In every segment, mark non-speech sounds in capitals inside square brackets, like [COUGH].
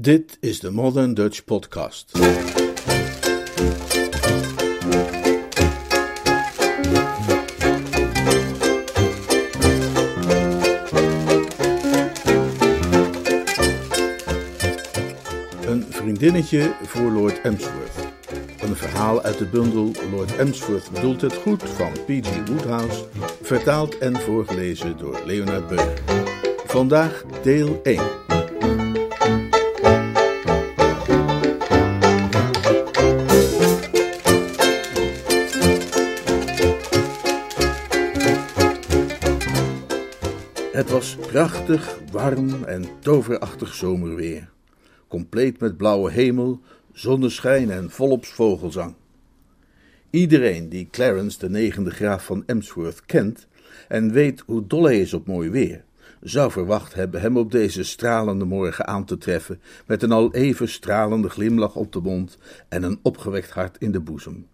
Dit is de Modern Dutch Podcast. Een vriendinnetje voor Lord Emsworth. Een verhaal uit de bundel Lord Emsworth bedoelt het goed van P.G. Woodhouse, vertaald en voorgelezen door Leonard Beuger. Vandaag deel 1. Prachtig, warm en toverachtig zomerweer. Compleet met blauwe hemel, zonneschijn en volop vogelzang. Iedereen die Clarence, de negende graaf van Emsworth, kent en weet hoe dol hij is op mooi weer, zou verwacht hebben hem op deze stralende morgen aan te treffen met een al even stralende glimlach op de mond en een opgewekt hart in de boezem.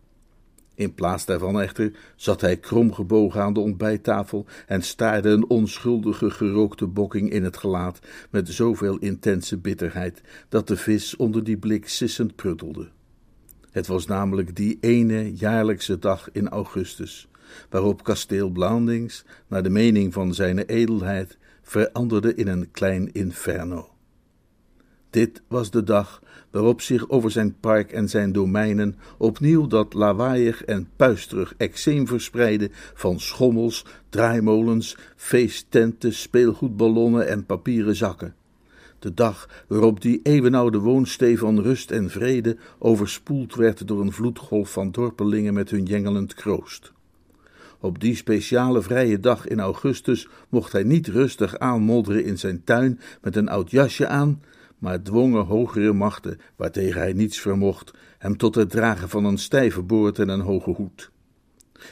In plaats daarvan echter zat hij kromgebogen aan de ontbijttafel en staarde een onschuldige gerookte bokking in het gelaat met zoveel intense bitterheid dat de vis onder die blik sissend pruttelde. Het was namelijk die ene jaarlijkse dag in augustus, waarop kasteel Blandings, naar de mening van zijn edelheid, veranderde in een klein inferno. Dit was de dag waarop zich over zijn park en zijn domeinen opnieuw dat lawaaiig en puisterig eczeem verspreidde van schommels, draaimolens, feesttenten, speelgoedballonnen en papieren zakken. De dag waarop die eeuwenoude woonstee van rust en vrede overspoeld werd door een vloedgolf van dorpelingen met hun jengelend kroost. Op die speciale vrije dag in augustus mocht hij niet rustig aanmodderen in zijn tuin met een oud jasje aan, maar dwongen hogere machten, waartegen hij niets vermocht, hem tot het dragen van een stijve boord en een hoge hoed.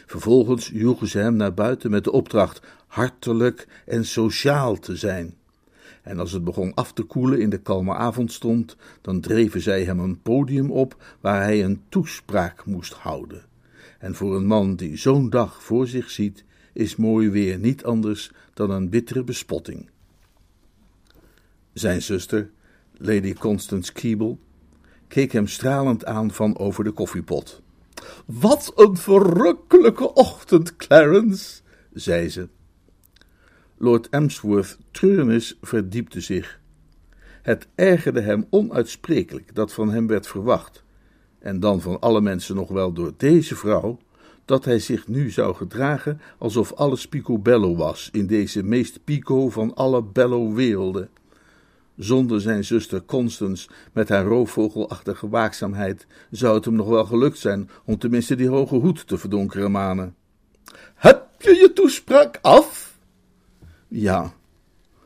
Vervolgens joegen ze hem naar buiten met de opdracht hartelijk en sociaal te zijn. En als het begon af te koelen in de kalme avondstond, dan dreven zij hem een podium op waar hij een toespraak moest houden. En voor een man die zo'n dag voor zich ziet, is mooi weer niet anders dan een bittere bespotting. Zijn zuster, Lady Constance Keeble, keek hem stralend aan van over de koffiepot. Wat een verrukkelijke ochtend, Clarence, zei ze. Lord Emsworth treurnis verdiepte zich. Het ergerde hem onuitsprekelijk dat van hem werd verwacht, en dan van alle mensen nog wel door deze vrouw, dat hij zich nu zou gedragen alsof alles picobello was in deze meest pico van alle bello-werelden. Zonder zijn zuster Constance met haar roofvogelachtige waakzaamheid zou het hem nog wel gelukt zijn om tenminste die hoge hoed te verdonkeren manen. Heb je je toespraak af? Ja.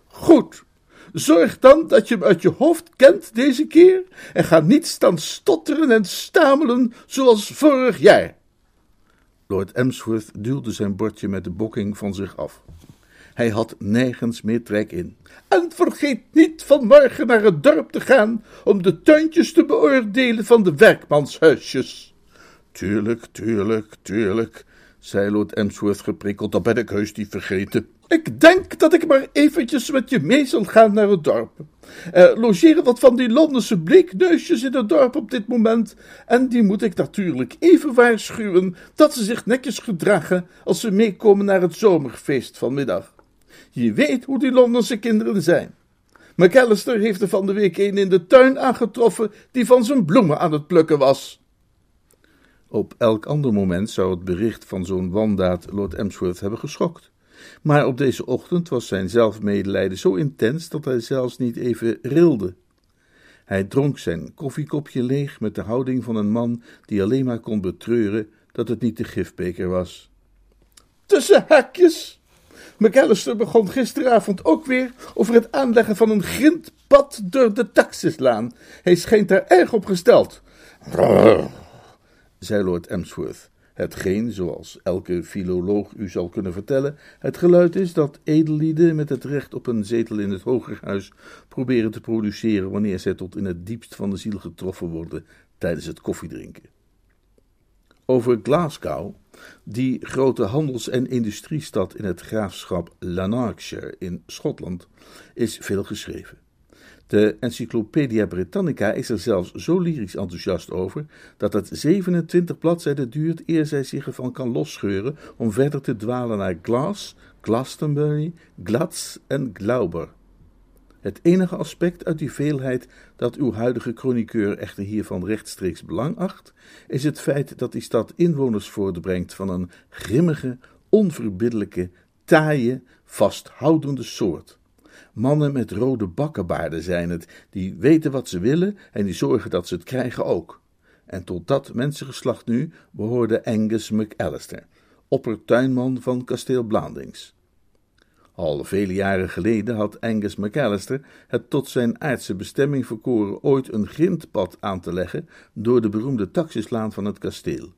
Goed. Zorg dan dat je hem uit je hoofd kent deze keer en ga niet staan stotteren en stamelen zoals vorig jaar. Lord Emsworth duwde zijn bordje met de bokking van zich af. Hij had nergens meer trek in. En vergeet niet vanmorgen naar het dorp te gaan om de tuintjes te beoordelen van de werkmanshuisjes. Tuurlijk, tuurlijk, tuurlijk, zei Lord Emsworth geprikkeld, dat ben ik heus niet vergeten. Ik denk dat ik maar eventjes met je mee zal gaan naar het dorp. Er logeren wat van die Londense bleekneusjes in het dorp op dit moment, en die moet ik natuurlijk even waarschuwen dat ze zich netjes gedragen als ze meekomen naar het zomerfeest vanmiddag. Je weet hoe die Londense kinderen zijn. McAllister heeft er van de week een in de tuin aangetroffen die van zijn bloemen aan het plukken was. Op elk ander moment zou het bericht van zo'n wandaad Lord Emsworth hebben geschokt. Maar op deze ochtend was zijn zelfmedelijden zo intens dat hij zelfs niet even rilde. Hij dronk zijn koffiekopje leeg met de houding van een man die alleen maar kon betreuren dat het niet de gifbeker was. Tussen haakjes, McAllister begon gisteravond ook weer over het aanleggen van een grindpad door de Taxislaan. Hij schijnt daar erg op gesteld. [LAUGHS] Zei Lord Emsworth. Hetgeen, zoals elke filoloog u zal kunnen vertellen, het geluid is dat edellieden met het recht op een zetel in het hogerhuis proberen te produceren wanneer zij tot in het diepst van de ziel getroffen worden tijdens het koffiedrinken. Over Glasgow die grote handels- en industriestad in het graafschap Lanarkshire in Schotland is veel geschreven. De Encyclopedia Britannica is er zelfs zo lyrisch enthousiast over dat het 27 bladzijden duurt eer zij zich ervan kan losscheuren om verder te dwalen naar Glas, Glastonbury, Glatz en Glauber. Het enige aspect uit die veelheid dat uw huidige chroniqueur echter hiervan rechtstreeks belang acht, is het feit dat die stad inwoners voortbrengt van een grimmige, onverbiddelijke, taaie, vasthoudende soort. Mannen met rode bakkenbaarden zijn het, die weten wat ze willen en die zorgen dat ze het krijgen ook. En tot dat mensengeslacht nu behoorde Angus McAllister, oppertuinman van kasteel Blandings. Al vele jaren geleden had Angus McAllister het tot zijn aardse bestemming verkoren ooit een grindpad aan te leggen door de beroemde taxislaan van het kasteel.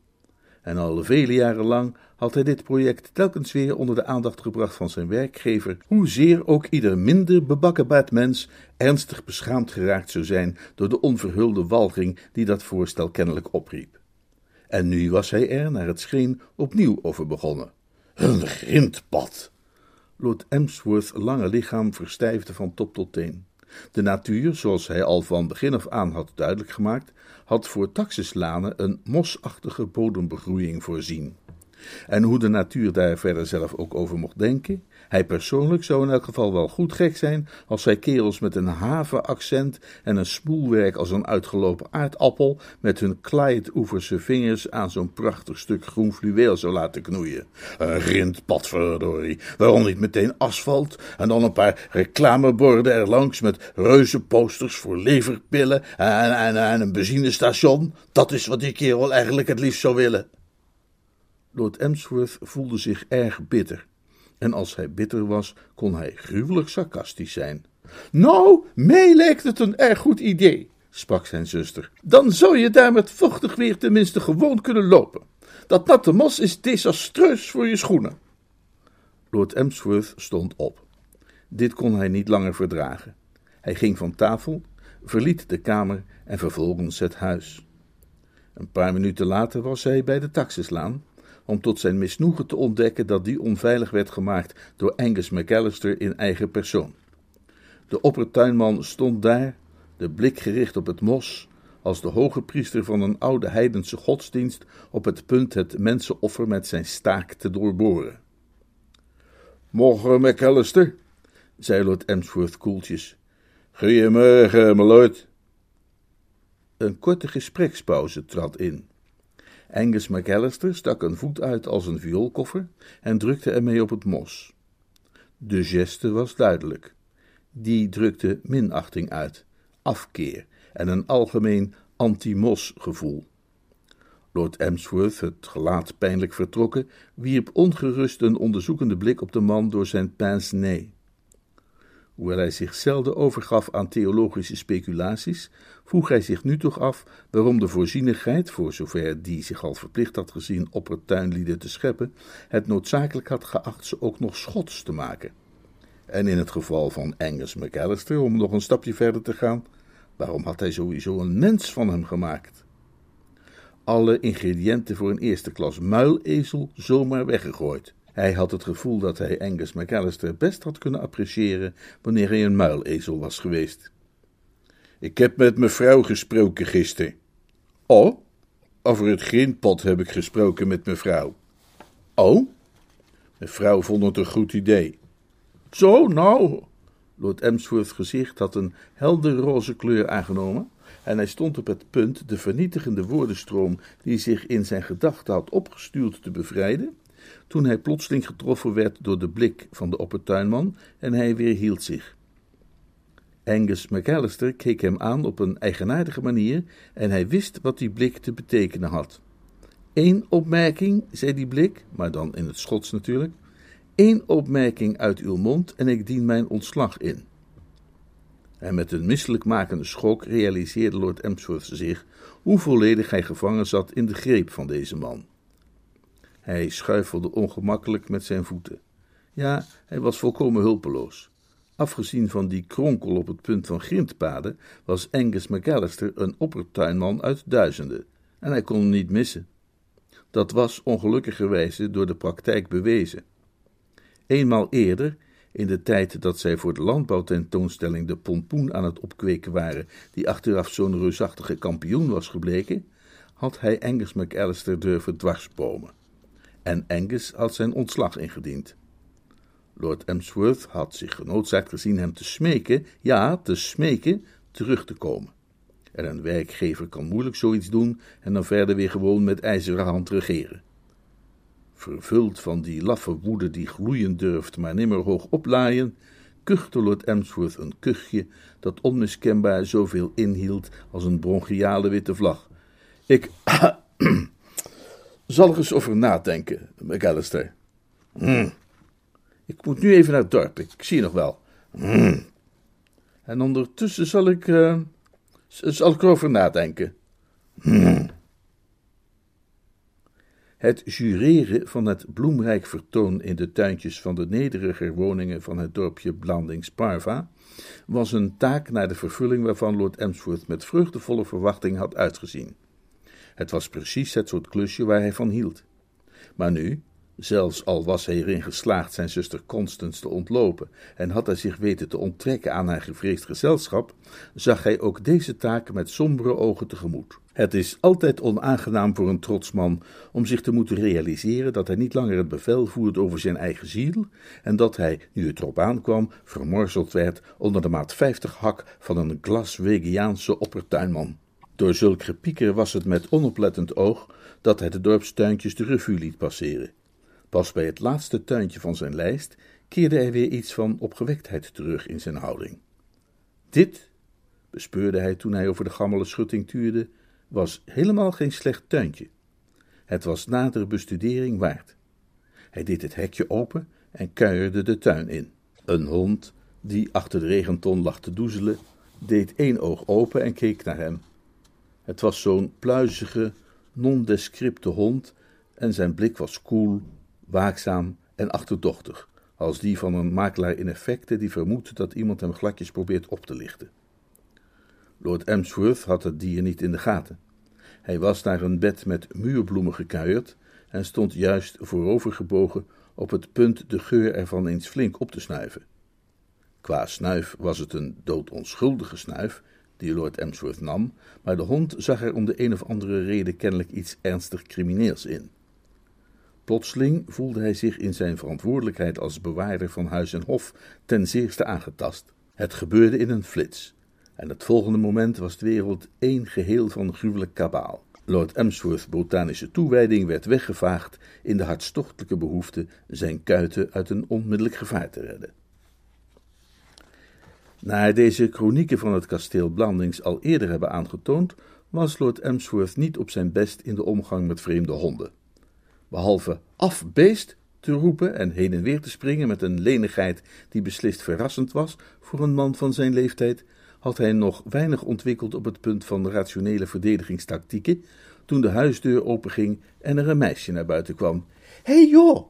En al vele jaren lang had hij dit project telkens weer onder de aandacht gebracht van zijn werkgever, hoezeer ook ieder minder bebakkenbaard mens ernstig beschaamd geraakt zou zijn door de onverhulde walging die dat voorstel kennelijk opriep. En nu was hij er, naar het scheen, opnieuw over begonnen. Een grindpad! Lord Emsworth's lange lichaam verstijfde van top tot teen. De natuur, zoals hij al van begin af aan had duidelijk gemaakt, had voor taxislanen een mosachtige bodembegroeiing voorzien. En hoe de natuur daar verder zelf ook over mocht denken, hij persoonlijk zou in elk geval wel goed gek zijn als hij kerels met een havenaccent en een smoelwerk als een uitgelopen aardappel met hun Clyde-oeverse vingers aan zo'n prachtig stuk groen fluweel zou laten knoeien. Een grindpad, verdorie. Waarom niet meteen asfalt en dan een paar reclameborden erlangs met reuze posters voor leverpillen en, en, en een benzinestation? Dat is wat die kerel eigenlijk het liefst zou willen. Lord Emsworth voelde zich erg bitter. En als hij bitter was, kon hij gruwelijk sarcastisch zijn. Nou, mij lijkt het een erg goed idee, sprak zijn zuster. Dan zou je daar met vochtig weer tenminste gewoon kunnen lopen. Dat natte mos is desastreus voor je schoenen. Lord Emsworth stond op. Dit kon hij niet langer verdragen. Hij ging van tafel, verliet de kamer en vervolgens het huis. Een paar minuten later was hij bij de taxislaan om tot zijn misnoegen te ontdekken dat die onveilig werd gemaakt door Angus McAllister in eigen persoon. De oppertuinman stond daar, de blik gericht op het mos, als de hoge priester van een oude heidense godsdienst op het punt het mensenoffer met zijn staak te doorboren. Morgen, McAllister, zei Lord Emsworth koeltjes. Goeiemorgen, my lord. Een korte gesprekspauze trad in. Angus McAllister stak een voet uit als een vioolkoffer en drukte ermee op het mos. De geste was duidelijk. Die drukte minachting uit, afkeer en een algemeen anti-mos gevoel. Lord Emsworth, het gelaat pijnlijk vertrokken, wierp ongerust een onderzoekende blik op de man door zijn pince-nez. Hoewel hij zich zelden overgaf aan theologische speculaties, vroeg hij zich nu toch af waarom de voorzienigheid, voor zover die zich al verplicht had gezien oppertuinlieden te scheppen, het noodzakelijk had geacht ze ook nog schots te maken. En in het geval van Angus McAllister, om nog een stapje verder te gaan, waarom had hij sowieso een mens van hem gemaakt? Alle ingrediënten voor een eerste klas muilezel zomaar weggegooid. Hij had het gevoel dat hij Angus McAllister best had kunnen appreciëren wanneer hij een muilezel was geweest. Ik heb met mevrouw gesproken gisteren. Oh, over het grindpad heb ik gesproken met mevrouw. Oh? Mevrouw vond het een goed idee. Zo, nou. Lord Emsworth's gezicht had een helder roze kleur aangenomen en hij stond op het punt de vernietigende woordenstroom die zich in zijn gedachten had opgestuurd te bevrijden, toen hij plotseling getroffen werd door de blik van de oppertuinman en hij weerhield zich. Angus McAllister keek hem aan op een eigenaardige manier en hij wist wat die blik te betekenen had. Eén opmerking, zei die blik, maar dan in het Schots natuurlijk. Eén opmerking uit uw mond en ik dien mijn ontslag in. En met een misselijkmakende schok realiseerde Lord Emsworth zich hoe volledig hij gevangen zat in de greep van deze man. Hij schuifelde ongemakkelijk met zijn voeten. Ja, hij was volkomen hulpeloos. Afgezien van die kronkel op het punt van grindpaden, was Angus McAllister een oppertuinman uit duizenden, en hij kon hem niet missen. Dat was ongelukkigerwijze door de praktijk bewezen. Eenmaal eerder, in de tijd dat zij voor de landbouwtentoonstelling de pompoen aan het opkweken waren, die achteraf zo'n reusachtige kampioen was gebleken, had hij Angus McAllister durven dwarsbomen. En Angus had zijn ontslag ingediend. Lord Emsworth had zich genoodzaakt gezien hem te smeken, ja, te smeken, terug te komen. En een werkgever kan moeilijk zoiets doen en dan verder weer gewoon met ijzeren hand regeren. Vervuld van die laffe woede die gloeien durft, maar nimmer hoog oplaaien, kuchte Lord Emsworth een kuchje dat onmiskenbaar zoveel inhield als een bronchiale witte vlag. Ik [CLEARS THROAT] zal er eens over nadenken, McAllister. Mm. Ik moet nu even naar het dorp, ik zie je nog wel. Mm. En ondertussen zal ik, uh, zal ik erover nadenken. Mm. Het jureren van het bloemrijk vertoon in de tuintjes van de nederiger woningen van het dorpje Blandings-Parva was een taak naar de vervulling waarvan Lord Emsworth met vreugdevolle verwachting had uitgezien. Het was precies het soort klusje waar hij van hield. Maar nu, zelfs al was hij erin geslaagd zijn zuster Constance te ontlopen en had hij zich weten te onttrekken aan haar gevreesd gezelschap, zag hij ook deze taak met sombere ogen tegemoet. Het is altijd onaangenaam voor een trotsman om zich te moeten realiseren dat hij niet langer het bevel voert over zijn eigen ziel en dat hij, nu het erop aankwam, vermorzeld werd onder de maat 50 hak van een Glaswegiaanse oppertuinman. Door zulk gepieker was het met onoplettend oog dat hij de dorpstuintjes de revue liet passeren. Pas bij het laatste tuintje van zijn lijst keerde hij weer iets van opgewektheid terug in zijn houding. Dit, bespeurde hij toen hij over de gammele schutting tuurde, was helemaal geen slecht tuintje. Het was nadere bestudering waard. Hij deed het hekje open en kuierde de tuin in. Een hond, die achter de regenton lag te doezelen, deed één oog open en keek naar hem. Het was zo'n pluizige, nondescripte hond en zijn blik was koel, waakzaam en achterdochtig, als die van een makelaar in effecten die vermoedt dat iemand hem gladjes probeert op te lichten. Lord Emsworth had het dier niet in de gaten. Hij was naar een bed met muurbloemen gekuierd en stond juist voorovergebogen op het punt de geur ervan eens flink op te snuiven. Qua snuif was het een doodonschuldige snuif die Lord Emsworth nam, maar de hond zag er om de een of andere reden kennelijk iets ernstig crimineels in. Plotseling voelde hij zich in zijn verantwoordelijkheid als bewaarder van huis en hof ten zeerste aangetast. Het gebeurde in een flits, en het volgende moment was de wereld één geheel van gruwelijk kabaal. Lord Emsworth's botanische toewijding werd weggevaagd in de hartstochtelijke behoefte zijn kuiten uit een onmiddellijk gevaar te redden. Na deze chronieken van het kasteel Blandings al eerder hebben aangetoond, was Lord Emsworth niet op zijn best in de omgang met vreemde honden. Behalve afbeest te roepen en heen en weer te springen met een lenigheid die beslist verrassend was voor een man van zijn leeftijd, had hij nog weinig ontwikkeld op het punt van rationele verdedigingstactieken, toen de huisdeur openging en er een meisje naar buiten kwam. Hé hey joh!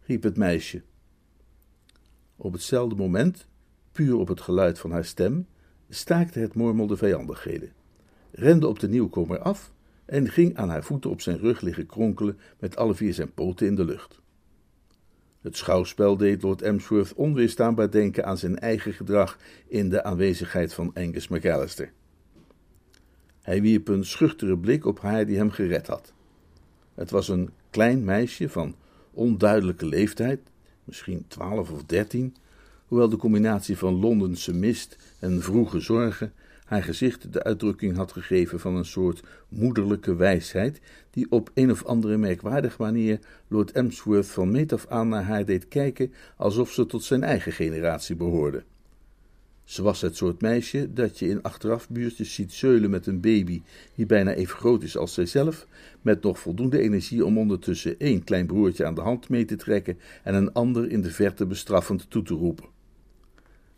riep het meisje. Op hetzelfde moment puur op het geluid van haar stem, staakte het mormel de vijandigheden, rende op de nieuwkomer af en ging aan haar voeten op zijn rug liggen kronkelen met alle vier zijn poten in de lucht. Het schouwspel deed Lord Emsworth onweerstaanbaar denken aan zijn eigen gedrag in de aanwezigheid van Angus McAllister. Hij wierp een schuchtere blik op haar die hem gered had. Het was een klein meisje van onduidelijke leeftijd, misschien twaalf of dertien, hoewel de combinatie van Londense mist en vroege zorgen haar gezicht de uitdrukking had gegeven van een soort moederlijke wijsheid, die op een of andere merkwaardige manier Lord Emsworth van meet af aan naar haar deed kijken alsof ze tot zijn eigen generatie behoorde. Ze was het soort meisje dat je in achterafbuurtjes ziet zeulen met een baby die bijna even groot is als zijzelf, met nog voldoende energie om ondertussen één klein broertje aan de hand mee te trekken en een ander in de verte bestraffend toe te roepen.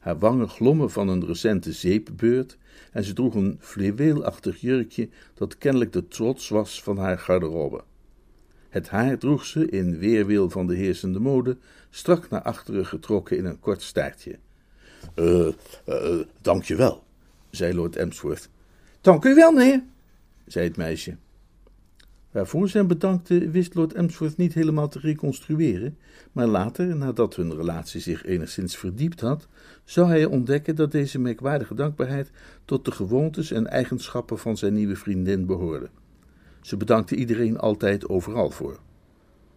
Haar wangen glommen van een recente zeepbeurt en ze droeg een fluweelachtig jurkje dat kennelijk de trots was van haar garderobe. Het haar droeg ze, in weerwil van de heersende mode, strak naar achteren getrokken in een kort staartje. Eh, uh, dank je wel, zei Lord Emsworth. Dank u wel, meneer, zei het meisje. Waarvoor hem bedankte, wist Lord Emsworth niet helemaal te reconstrueren, maar later, nadat hun relatie zich enigszins verdiept had, zou hij ontdekken dat deze merkwaardige dankbaarheid tot de gewoontes en eigenschappen van zijn nieuwe vriendin behoorde. Ze bedankte iedereen altijd overal voor.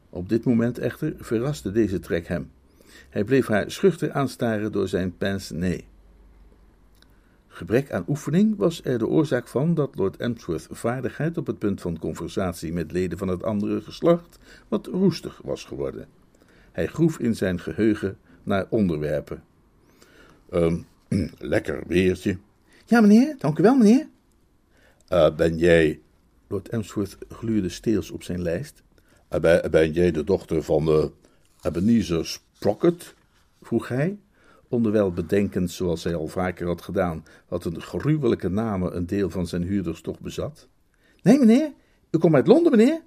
Op dit moment echter verraste deze trek hem. Hij bleef haar schuchter aanstaren door zijn pince nee. Gebrek aan oefening was er de oorzaak van dat Lord Emsworth vaardigheid op het punt van conversatie met leden van het andere geslacht wat roestig was geworden. Hij groef in zijn geheugen naar onderwerpen. Um, [CLEARS THROAT] lekker weertje. Ja, meneer, dank u wel, meneer. Uh, ben jij. Lord Emsworth gluurde steels op zijn lijst. Uh, ben, ben, jij de dochter van de Ebenezer Sprocket? vroeg hij onderwijl bedenkend, zoals hij al vaker had gedaan, wat een gruwelijke namen een deel van zijn huurders toch bezat. Nee, meneer, u komt uit Londen, meneer.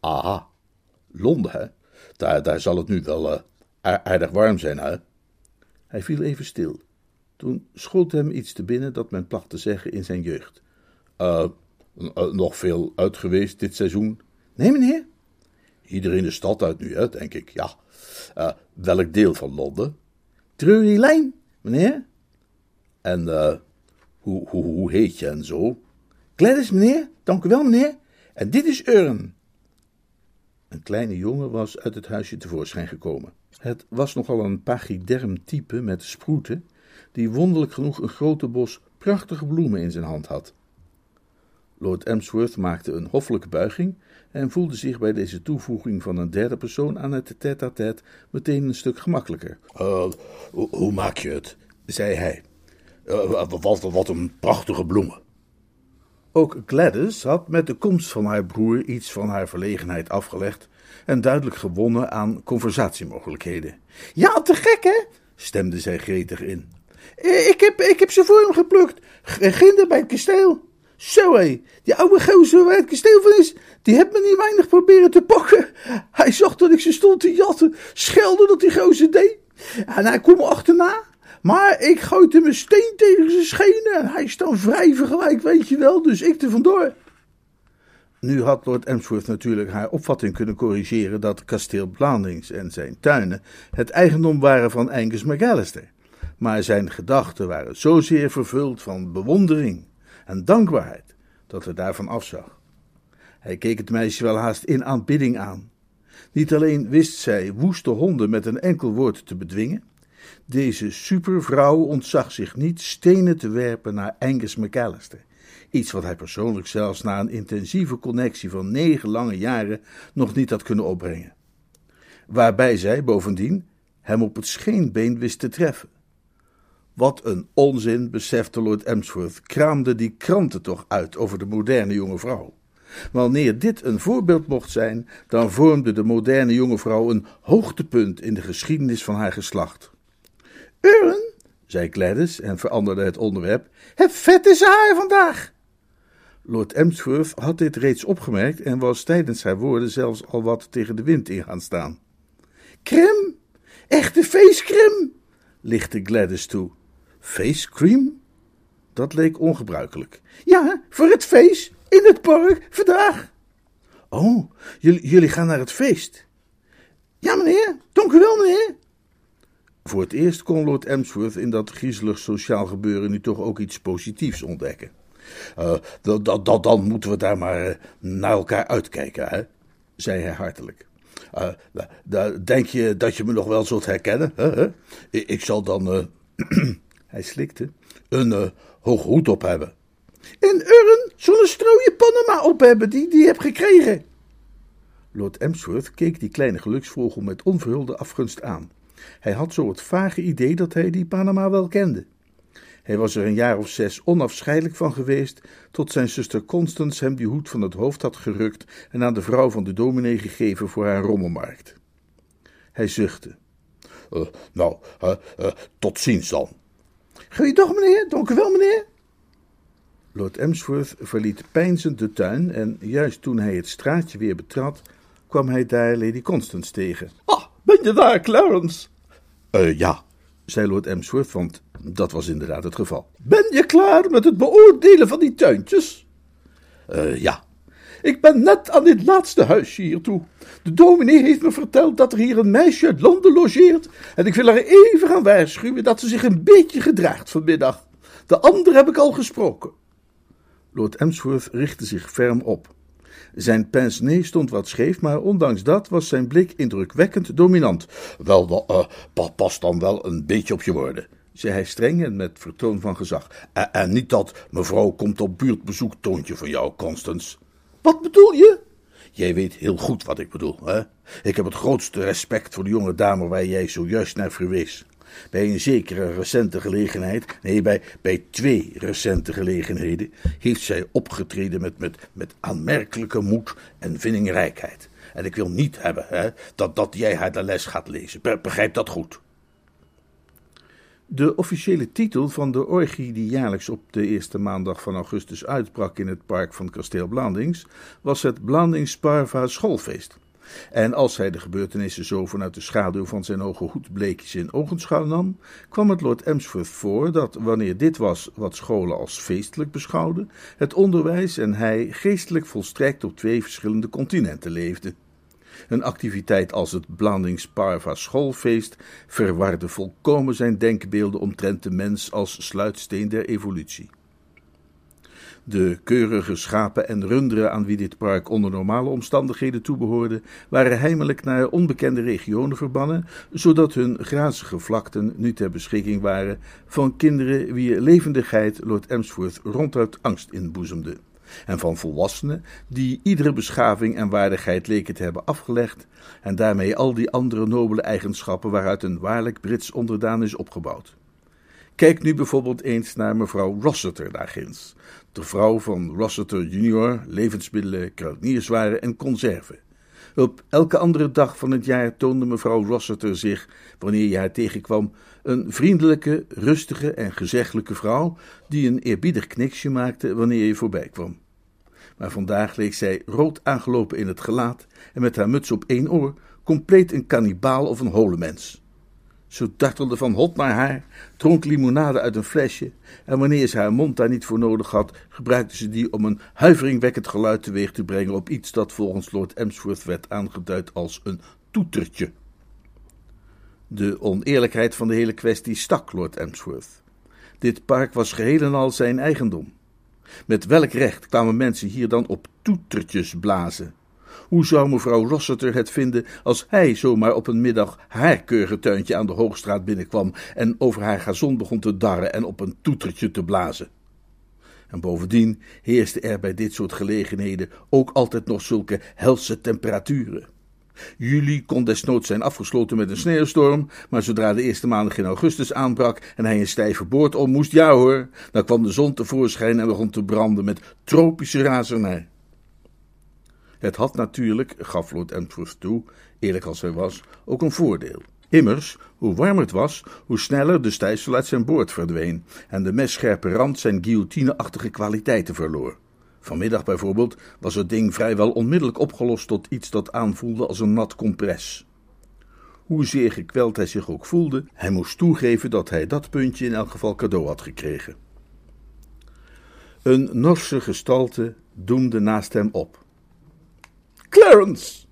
Aha, Londen, hè? Daar, daar zal het nu wel uh, aardig warm zijn, hè? Hij viel even stil. Toen schoot hem iets te binnen dat men placht te zeggen in zijn jeugd. Uh, nog veel uit geweest dit seizoen? Nee, meneer. Iedereen de stad uit nu, hè, denk ik, ja. Welk deel van Londen? Drury Lane, meneer. En uh, hoe, hoe, hoe heet je en zo? Gladys, meneer. Dank u wel, meneer. En dit is Urn. Een kleine jongen was uit het huisje tevoorschijn gekomen. Het was nogal een pachyderm type met sproeten, die wonderlijk genoeg een grote bos prachtige bloemen in zijn hand had. Lord Emsworth maakte een hoffelijke buiging en voelde zich bij deze toevoeging van een derde persoon aan het tête-à-tête meteen een stuk gemakkelijker. Uh, hoe maak je het? zei hij. Uh, wat, wat een prachtige bloemen. Ook Gladys had met de komst van haar broer iets van haar verlegenheid afgelegd en duidelijk gewonnen aan conversatiemogelijkheden. Ja, te gek, hè? stemde zij gretig in. Ik heb, ik heb ze voor hem geplukt, ginder bij het kasteel. Zo hé, die oude gozer waar het kasteel van is, die heeft me niet weinig proberen te pakken. Hij zag dat ik ze stond te jatten, schelde dat die gozer deed. En hij kwam me achterna, maar ik gooide hem een steen tegen zijn schenen en hij is dan vrij vergelijk, weet je wel, dus ik er vandoor. Nu had Lord Emsworth natuurlijk haar opvatting kunnen corrigeren dat kasteel Blandings en zijn tuinen het eigendom waren van Angus McAllister. Maar zijn gedachten waren zozeer vervuld van bewondering en dankbaarheid dat hij daarvan afzag. Hij keek het meisje wel haast in aanbidding aan. Niet alleen wist zij woeste honden met een enkel woord te bedwingen, deze supervrouw ontzag zich niet stenen te werpen naar Angus McAllister. Iets wat hij persoonlijk zelfs na een intensieve connectie van negen lange jaren nog niet had kunnen opbrengen. Waarbij zij bovendien hem op het scheenbeen wist te treffen. Wat een onzin, besefte Lord Emsworth, kraamde die kranten toch uit over de moderne jonge vrouw. Wanneer dit een voorbeeld mocht zijn, dan vormde de moderne jonge vrouw een hoogtepunt in de geschiedenis van haar geslacht. Uren, zei Gladys en veranderde het onderwerp, het vet is haar vandaag. Lord Emsworth had dit reeds opgemerkt en was tijdens haar woorden zelfs al wat tegen de wind in gaan staan. Krim, echte feestkrim, lichtte Gladys toe. Face cream? Dat leek ongebruikelijk. Ja, voor het feest, in het park, vandaag. Oh, jullie, jullie gaan naar het feest? Ja, meneer, dank u wel, meneer. Voor het eerst kon Lord Emsworth in dat griezelig sociaal gebeuren nu toch ook iets positiefs ontdekken. Uh, dan moeten we daar maar uh, naar elkaar uitkijken, hè? zei hij hartelijk. Uh, denk je dat je me nog wel zult herkennen? Hè? Ik zal dan [CLEARS THROAT] hij slikte, een uh, hoed op hebben. En Urn zo'n strooie Panama op hebben die die heb gekregen. Lord Emsworth keek die kleine geluksvogel met onverhulde afgunst aan. Hij had zo het vage idee dat hij die Panama wel kende. Hij was er een jaar of zes onafscheidelijk van geweest, tot zijn zuster Constance hem die hoed van het hoofd had gerukt en aan de vrouw van de dominee gegeven voor haar rommelmarkt. Hij zuchtte. Uh, nou, uh, tot ziens dan. Goeiedag, meneer. Dank u wel, meneer. Lord Emsworth verliet peinzend de tuin en juist toen hij het straatje weer betrad, kwam hij daar Lady Constance tegen. Ah, ben je daar, Clarence? Uh, ja, zei Lord Emsworth, want dat was inderdaad het geval. Ben je klaar met het beoordelen van die tuintjes? Uh, ja. Ik ben net aan dit laatste huisje hier toe. De dominee heeft me verteld dat er hier een meisje uit Londen logeert. En ik wil haar even gaan waarschuwen dat ze zich een beetje gedraagt vanmiddag. De ander heb ik al gesproken. Lord Emsworth richtte zich ferm op. Zijn pince stond wat scheef, maar ondanks dat was zijn blik indrukwekkend dominant. Wel, uh, pas dan wel een beetje op je woorden, zei hij streng en met vertoon van gezag. En, en niet dat mevrouw komt op buurtbezoek toontje van jou, Constance. Wat bedoel je? Jij weet heel goed wat ik bedoel, hè? Ik heb het grootste respect voor de jonge dame waar jij zojuist naar verwees. Bij een zekere recente gelegenheid, nee, bij, bij twee recente gelegenheden, heeft zij opgetreden met, met, met aanmerkelijke moed en vindingrijkheid. En ik wil niet hebben hè, dat, dat jij haar de les gaat lezen. Begrijp dat goed. De officiële titel van de orgie die jaarlijks op de eerste maandag van augustus uitbrak in het park van kasteel Blandings was het Blandings Parva Schoolfeest. En als hij de gebeurtenissen zo vanuit de schaduw van zijn hoge hoed bleekjes in ogenschouw nam, kwam het Lord Emsworth voor dat, wanneer dit was wat scholen als feestelijk beschouwden, het onderwijs en hij geestelijk volstrekt op twee verschillende continenten leefden. Een activiteit als het Blandings Parva schoolfeest verwarde volkomen zijn denkbeelden omtrent de mens als sluitsteen der evolutie. De keurige schapen en runderen aan wie dit park onder normale omstandigheden toebehoorde, waren heimelijk naar onbekende regionen verbannen, zodat hun grazige vlakten nu ter beschikking waren van kinderen wie levendigheid Lord Emsworth ronduit angst inboezemde en van volwassenen die iedere beschaving en waardigheid leken te hebben afgelegd en daarmee al die andere nobele eigenschappen waaruit een waarlijk Brits onderdaan is opgebouwd. Kijk nu bijvoorbeeld eens naar mevrouw Rossiter daarginds, de vrouw van Rossiter junior, levensmiddelen, kruidenierswaren en conserven. Op elke andere dag van het jaar toonde mevrouw Rossiter zich, wanneer je haar tegenkwam, een vriendelijke, rustige en gezeggelijke vrouw, die een eerbiedig kniksje maakte wanneer je voorbij kwam. Maar vandaag leek zij rood aangelopen in het gelaat en met haar muts op één oor, compleet een kannibaal of een holemens. Ze dartelde van hot naar haar, dronk limonade uit een flesje en wanneer ze haar mond daar niet voor nodig had, gebruikte ze die om een huiveringwekkend geluid teweeg te brengen op iets dat volgens Lord Emsworth werd aangeduid als een toetertje. De oneerlijkheid van de hele kwestie stak Lord Emsworth. Dit park was geheel en al zijn eigendom. Met welk recht kwamen mensen hier dan op toetertjes blazen? Hoe zou mevrouw Rossiter het vinden als hij zomaar op een middag haar keurige tuintje aan de Hoogstraat binnenkwam en over haar gazon begon te darren en op een toetertje te blazen? En bovendien heerste er bij dit soort gelegenheden ook altijd nog zulke helse temperaturen. Juli kon desnoods zijn afgesloten met een sneeuwstorm, maar zodra de eerste maandag in augustus aanbrak en hij een stijve boord om moest, ja hoor, dan kwam de zon tevoorschijn en begon te branden met tropische razernij. Het had natuurlijk, gaf Lord Emsworth toe, eerlijk als hij was, ook een voordeel. Immers, hoe warmer het was, hoe sneller de stijfsel uit zijn boord verdween en de messcherpe rand zijn guillotineachtige kwaliteiten verloor. Vanmiddag bijvoorbeeld was het ding vrijwel onmiddellijk opgelost tot iets dat aanvoelde als een nat compres. Hoezeer gekweld hij zich ook voelde, hij moest toegeven dat hij dat puntje in elk geval cadeau had gekregen. Een Norse gestalte doemde naast hem op. Clarence!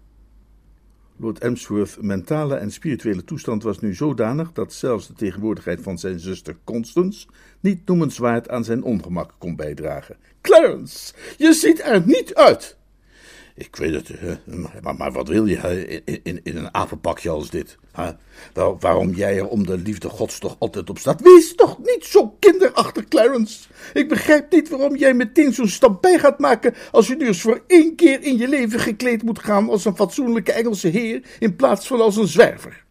Lord Emsworth's mentale en spirituele toestand was nu zodanig dat zelfs de tegenwoordigheid van zijn zuster Constance niet noemenswaard aan zijn ongemak kon bijdragen. Clarence, je ziet er niet uit! Ik weet het, maar, maar wat wil je in, in, een apenpakje als dit? Waar, waarom jij er om de liefde gods toch altijd op staat? Wees toch niet zo kinderachtig, Clarence. Ik begrijp niet waarom jij meteen zo'n stap bij gaat maken als je nu eens voor één keer in je leven gekleed moet gaan als een fatsoenlijke Engelse heer in plaats van als een zwerver.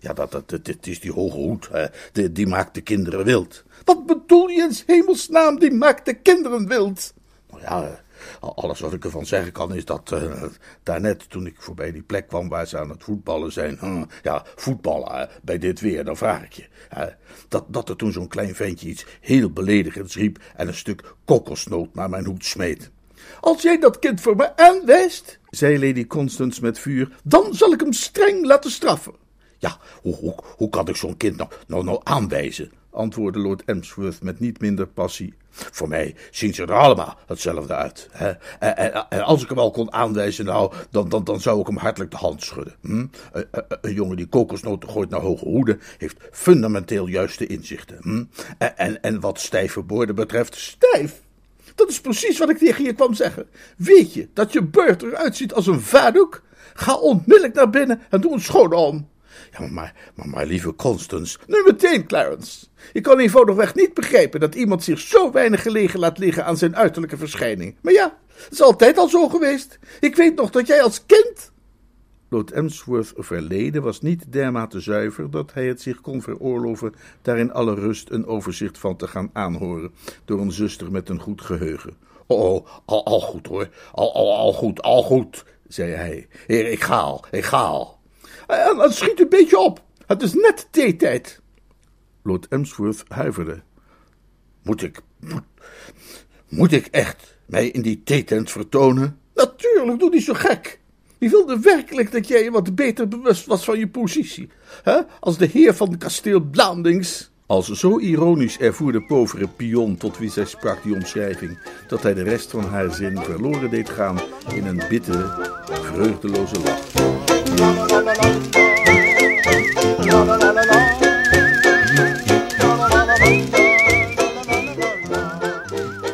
Ja, dat, dat, dat, is die hoge hoed, hè. Die, die maakt de kinderen wild. Wat bedoel je in hemelsnaam, die maakt de kinderen wild? Nou ja, alles wat ik ervan zeggen kan is dat uh, daarnet toen ik voorbij die plek kwam waar ze aan het voetballen zijn. Ja, voetballen bij dit weer, dan vraag ik je. dat, dat er toen zo'n klein ventje iets heel beledigends riep en een stuk kokosnoot naar mijn hoed smeet. Als jij dat kind voor me aanwijst, zei Lady Constance met vuur, dan zal ik hem streng laten straffen. Ja, hoe, hoe, hoe kan ik zo'n kind nou, nou, nou aanwijzen? Antwoordde Lord Emsworth met niet minder passie. Voor mij zien ze er allemaal hetzelfde uit. Hè? En, en, en, als ik hem al kon aanwijzen, nou, dan, dan, dan zou ik hem hartelijk de hand schudden. Hm? Een, jongen die kokosnoten gooit naar hoge hoede, heeft fundamenteel juiste inzichten. Hm? En, en, wat stijve woorden betreft, stijf! Dat is precies wat ik tegen je kwam zeggen. Weet je dat je beurt eruit ziet als een vaardoek? Ga onmiddellijk naar binnen en doe een schoon om. Ja, maar, maar, maar lieve Constance, nu meteen, Clarence. Ik kan eenvoudigweg niet begrijpen dat iemand zich zo weinig gelegen laat liggen aan zijn uiterlijke verschijning. Maar ja, het is altijd al zo geweest. Ik weet nog dat jij als kind. Lord Emsworth verleden was niet dermate zuiver dat hij het zich kon veroorloven daar in alle rust een overzicht van te gaan aanhoren door een zuster met een goed geheugen. Oh, al, al goed hoor, al, al, al goed, al goed, zei hij. Heer, ik ga al, ik ga al. En, en schiet een beetje op, het is net theetijd. Lord Emsworth huiverde. Moet ik, moet, ik echt mij in die theetent vertonen? Natuurlijk, doe niet zo gek. Wie wilde werkelijk dat jij je wat beter bewust was van je positie? Hè? Als de heer van kasteel Blandings. Als zo ironisch ervoer de povere pion tot wie zij sprak die omschrijving, dat hij de rest van haar zin verloren deed gaan in een bittere, vreugdeloze lach.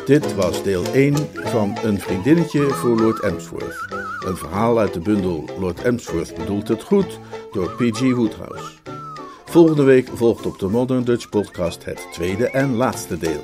Dit was deel 1 van Een vriendinnetje voor Lord Emsworth. Een verhaal uit de bundel Lord Emsworth bedoelt het goed door P.G. Woodhouse. Volgende week volgt op de Modern Dutch Podcast het tweede en laatste deel.